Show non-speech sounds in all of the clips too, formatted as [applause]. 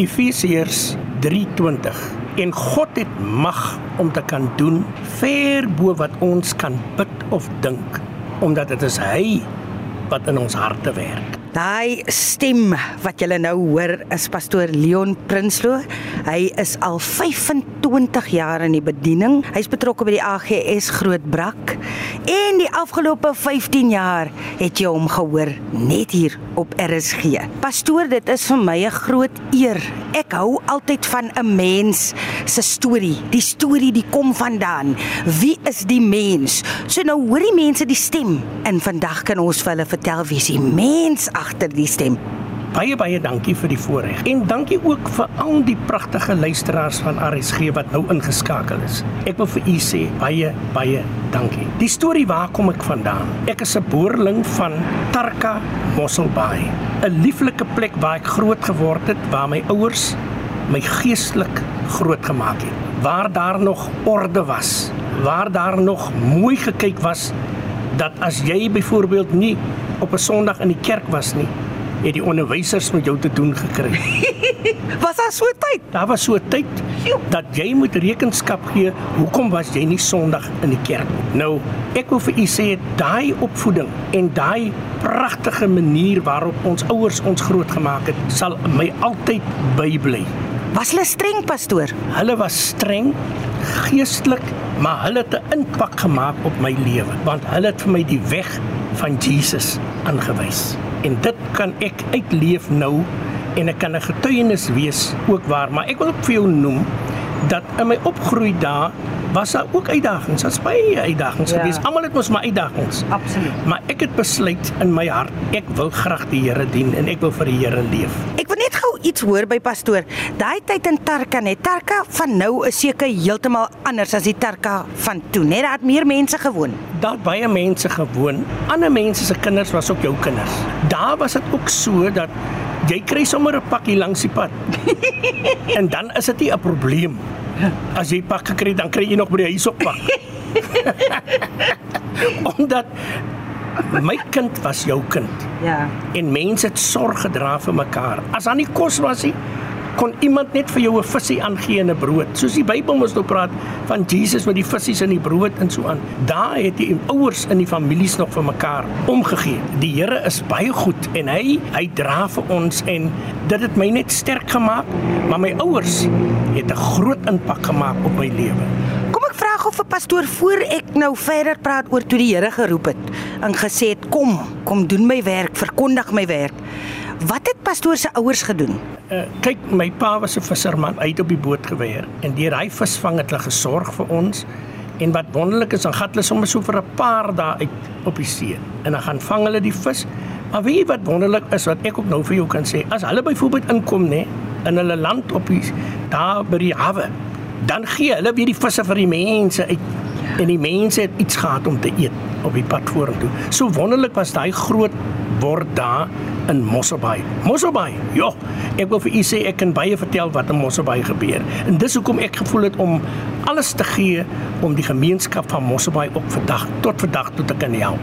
Efesiërs 3:20 en God het mag om te kan doen ver bo wat ons kan bid of dink omdat dit is hy wat in ons harte werk. Daai stem wat julle nou hoor is pastoor Leon Prinsloo. Hy is al 25 jaar in die bediening. Hy's betrokke by die AGS Grootbrak en die afgelope 15 jaar het jy hom gehoor net hier op RSG. Pastoor, dit is vir my 'n groot eer. Ek hou altyd van 'n mens se storie. Die storie die kom vandaan. Wie is die mens? So nou hoor die mense die stem en vandag kan ons vir hulle vertel wie is die mens agter die stem. Baie baie dankie vir die voorreg en dankie ook vir al die pragtige luisteraars van RSG wat nou ingeskakel is. Ek wil vir u sê baie baie dankie. Die storie waar kom ek vandaan? Ek is 'n boerling van Tarka Mosselbaai, 'n lieflike plek waar ek groot geword het, waar my ouers my geestelik groot gemaak het. Waar daar nog orde was, waar daar nog mooi gekyk was dat as jy byvoorbeeld nie op 'n Sondag in die kerk was nie, het die onderwysers met jou te doen gekry. [laughs] Was daar so tyd? Daar was so tyd dat jy moet rekenskap gee hoekom was jy nie Sondag in die kerk nie. Nou, ek wil vir u sê daai opvoeding en daai pragtige manier waarop ons ouers ons grootgemaak het, sal my altyd bybly. Was hulle streng pastoor? Hulle was streng, geestelik, maar hulle het 'n impak gemaak op my lewe, want hulle het vir my die weg van Jesus aangewys. En dit kan ek uitleef nou en ek kan 'n getuienis wees ook waar, maar ek wil ook vir jou noem dat in my opgroei daar was daar ook uitdagings. Daar's baie uitdagings Ja. ja. gewees. Almal het mos maar uitdagings. Absoluut. Maar ek het besluit in my hart, ek wil graag die Here dien en ek wil vir die Here leef. Ek wil net gou iets hoor by pastoor. Daai tyd in Tarka net. Tarka van nou is seker heeltemal anders as die Tarka van toe. Net daar het meer mense gewoon. Daar baie mense gewoon. Ander mense se kinders was ook jou kinders. Daar was dit ook so dat jy kry sommer 'n pakkie langs die pad. [laughs] en dan is dit nie 'n probleem. As jy pak gekry, dan kry jy nog by die huis op pak. [laughs] [laughs] Omdat my kind was jou kind Ja. en mense het sorg gedra vir mekaar. As daar nie kos was nie, kon iemand net vir jou 'n visie aangee en 'n brood. Soos die Bybel mos nou praat van Jesus met die visse en die brood en so aan. Daar het die ouers in die families nog vir mekaar omgegee. Die Here is baie goed en hy hy dra vir ons en dit het my net sterk gemaak, maar my ouers het 'n groot impak gemaak op my lewe. Kom ek vra gou vir pastoor voor ek nou verder praat oor toe die Here geroep het en gesê het kom, kom doen my werk, verkondig my werk. Wat het pastoor se ouers gedoen? Uh, kyk, my pa was 'n visserman, het op die boot gewerk en deur hy visvang het hulle gesorg vir ons. En wat wonderlik is, dan gaan hulle sommer so vir 'n paar dae uit op die see en dan gaan vang hulle die vis. Maar weet jy wat wonderlik is wat ek ook nou vir jou kan sê? As hulle byvoorbeeld inkom nê in hulle land op die daar by die hawe, dan gee hulle weer die visse vir die mense uit en die mense het iets gehad om te eet op die pad vorentoe. So wonderlik was daai groot word daar in Mosselbaai. Mosselbaai. Ja, ek wil vir u sê ek kan baie vertel wat in Mosselbaai gebeur. En dis hoekom ek gevoel het om alles te gee om die gemeenskap van Mosselbaai op vandag tot vandag toe te kan help.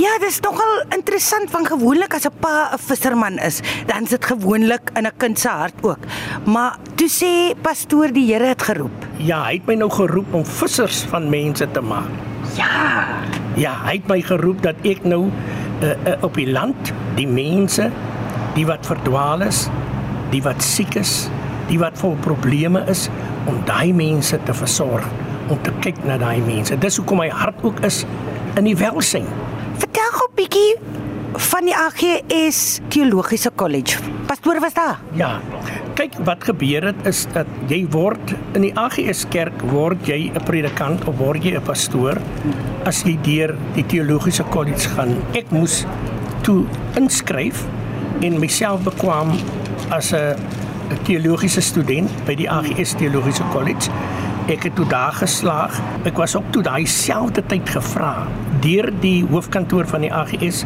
Ja, dis nogal interessant van gewoonlik as 'n pa 'n visserman is, dan is dit gewoonlik in 'n kind se hart ook. Maar toe sê pastoor die Here het geroep. Ja, hy het my nou geroep om vissers van mense te maak. Ja. Ja, hy het my geroep dat ek nou uh, uh, op die land die mense die wat verdwaal is, die wat siek is, die wat vol probleme is om daai mense te versorg, om te kyk na daai mense. Dis hoekom my hart ook is in die welsyn. 'n bietjie van die AGS Teologiese College. Pastoor was daar. Ja. Kyk wat gebeur het is dat jy word in die AGS kerk word jy 'n predikant of word jy 'n pastoor as jy deur die teologiese kollege gaan. Ek moes toe inskryf en myself bekwam as 'n teologiese student by die AGS Teologiese College. Ek het toe daar geslaag. Ek was ook toe daai selfde tyd gevra deur die hoofkantoor van die AGS,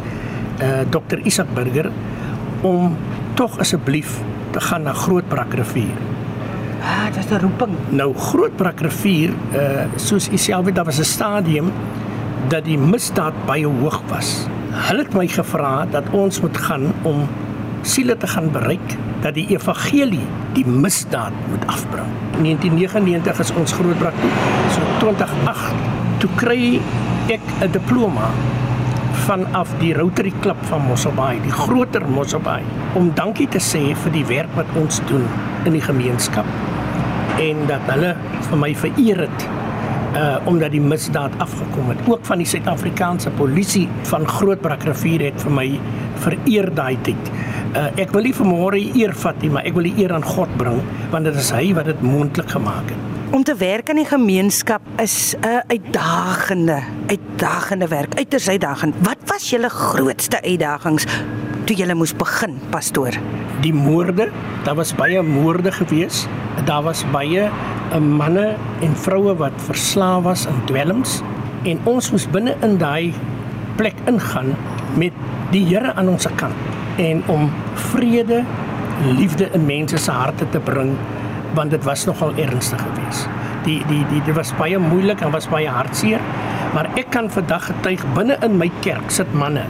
uh, Dr. Isak Burger om tog asseblief te gaan na Grootbrakrivier. Ah, dis 'n roeping. Nou Grootbrakrivier, uh soos u self weet, daar was 'n stadium dat die misdaad baie hoog was. Hulle het my gevra dat ons moet gaan om siele te gaan bereik dat die evangelie die misdaad moet afbring. In 1999 is ons grootbrak so 2008 toe kry ek 'n diploma vanaf die Rotary Klub van Mosselbaai, die groter Mosselbaai, om dankie te sê vir die werk wat ons doen in die gemeenskap en dat hulle vir my vereer het uh omdat die misdaad afgekom het. Ook van die Suid-Afrikaanse polisie van Grootbrak rivier het vir my vereer daai tyd. Uh ek wil nie vanmôre eer vat nie, maar ek wil die eer aan God bring want dit is hy wat dit moontlik gemaak het. Om te werk in die gemeenskap is 'n uitdagende, uitdagende werk, uiters uitdagend. Wat was julle grootste uitdagings toe julle moes begin, pastoor? Die moorde, daar was baie moorde gewees. Daar was baie uh, manne en vroue wat verslaaf was aan dwelms en ons moes binne in daai plek ingaan met die Here aan ons kant en om vrede, liefde in mense se harte te bring want dit was nogal ernstig geweest. Die die die dit was baie moeilik en was baie hartseer, maar ek kan vandag getuig binne in my kerk sit manne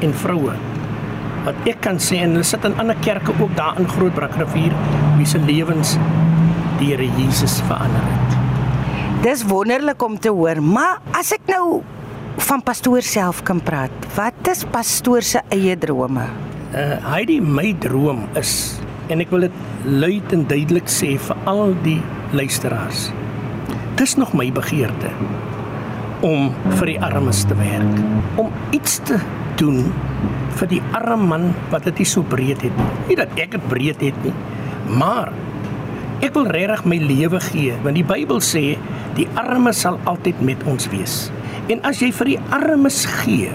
en vroue wat ek kan sê en hulle sit in ander kerke ook daar in Grootbrak rivier wie se lewens die Here Jesus verander het. Dis wonderlik om te hoor, maar as ek nou van pastoor self kan praat, wat is pastoor se eie drome? Uh hy die my droom is en ek wil dit luid en duidelik sê vir al die luisteraars. Dis nog my begeerte om vir die armes te werk, om iets te doen vir die arme man wat dit so breed het. Nie dat ek dit breed het nie, maar ek wil regtig my lewe gee want die Bybel sê die armes sal altyd met ons wees. En as jy vir die armes gee,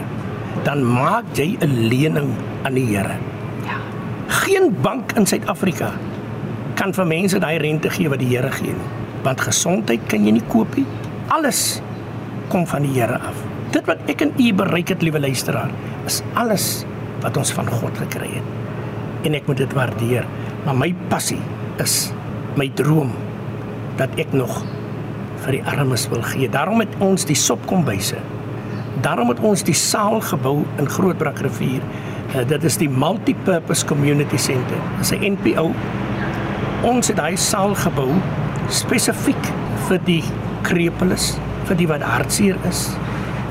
dan maak jy 'n lening aan die Here. Ja. Geen bank in Suid-Afrika kan vir mense daai rente gee wat die Here gee nie. Want gesondheid kan jy nie koop nie. Alles kom van die Here af. Dit wat ek en u bereik het, liewe luisteraar, is alles wat ons van God gekry het. En ek moet dit waardeer. Maar my passie is my droom dat ek nog vir die armes wil gee. Daarom het ons die sopkombuise. Daarom het ons die saal gebou in Grootbrak rivier. Uh, dit is die Multipurpose Community Center. Dit is 'n NPO. Ons het daai saal gebou spesifiek vir die krepeles, vir die wat hartseer is,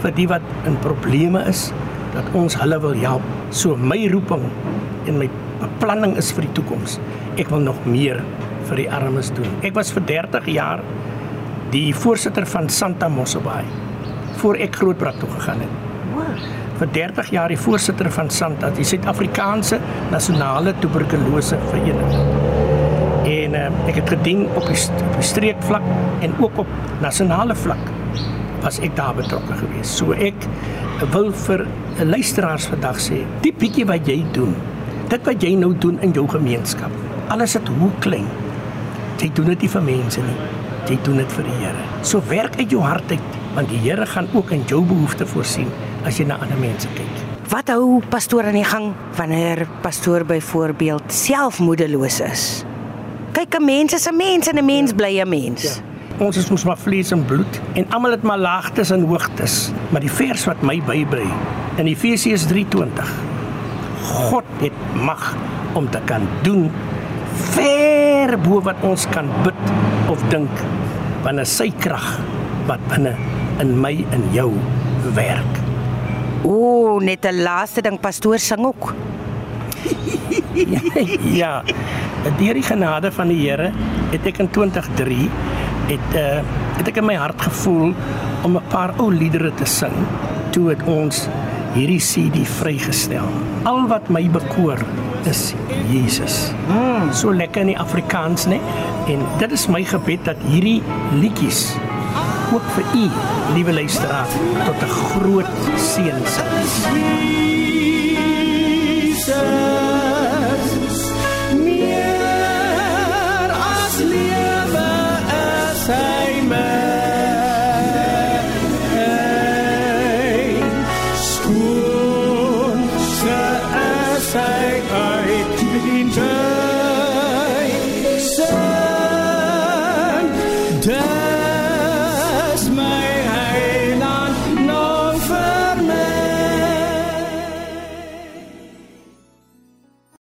vir die wat in probleme is, dat ons hulle wil help. So my roeping en my beplanning is vir die toekoms. Ek wil nog meer vir die armes doen. Ek was vir 30 jaar die voorsitter van Santa Mosselbaai voor ek Grootbrak toe gegaan het. Vir 30 jaar die voorsitter van Santa, die Suid-Afrikaanse Nasionale Tuberkulose Vereniging. En uh, ek het gedien op die, st op die streekvlak en ook op nasionale vlak was ek daar betrokke geweest. So ek wil vir luisteraars vandag sê, die bietjie wat jy doen, dit wat jy nou doen in jou gemeenskap, alles het hoe klein. Jy doen dit nie vir mense nie. Jy doen dit vir die Here. So werk uit jou hart uit, want die Here gaan ook in jou behoeftes voorsien as jy na ander mense kyk. Wat hou pastoor aan die gang wanneer pastoor byvoorbeeld selfmoedeloos is? Kyk, 'n mens is 'n mens en 'n mens bly 'n mens. Ja. Ons is mos maar vlees en bloed en almal het maar laagtes en hoogtes, maar die vers wat my bybly in Efesiërs 3:20. God het mag om te kan doen ver bo wat ons kan bid of dink wanneer sy krag wat binne in my en jou werk. O, net 'n laaste ding pastoor sing ook. [laughs] ja. Deur die genade van die Here het ek in 2003 het uh het ek in my hart gevoel om 'n paar ou liedere te sing toe het ons hierdie CD vrygestel. Al wat my bekoor is Jesus. Mm, so lekker in die Afrikaans, né? En dit is my gebed dat hierdie liedjies ook vir u, liewe luisteraar, tot 'n groot seën sal wees. Jesus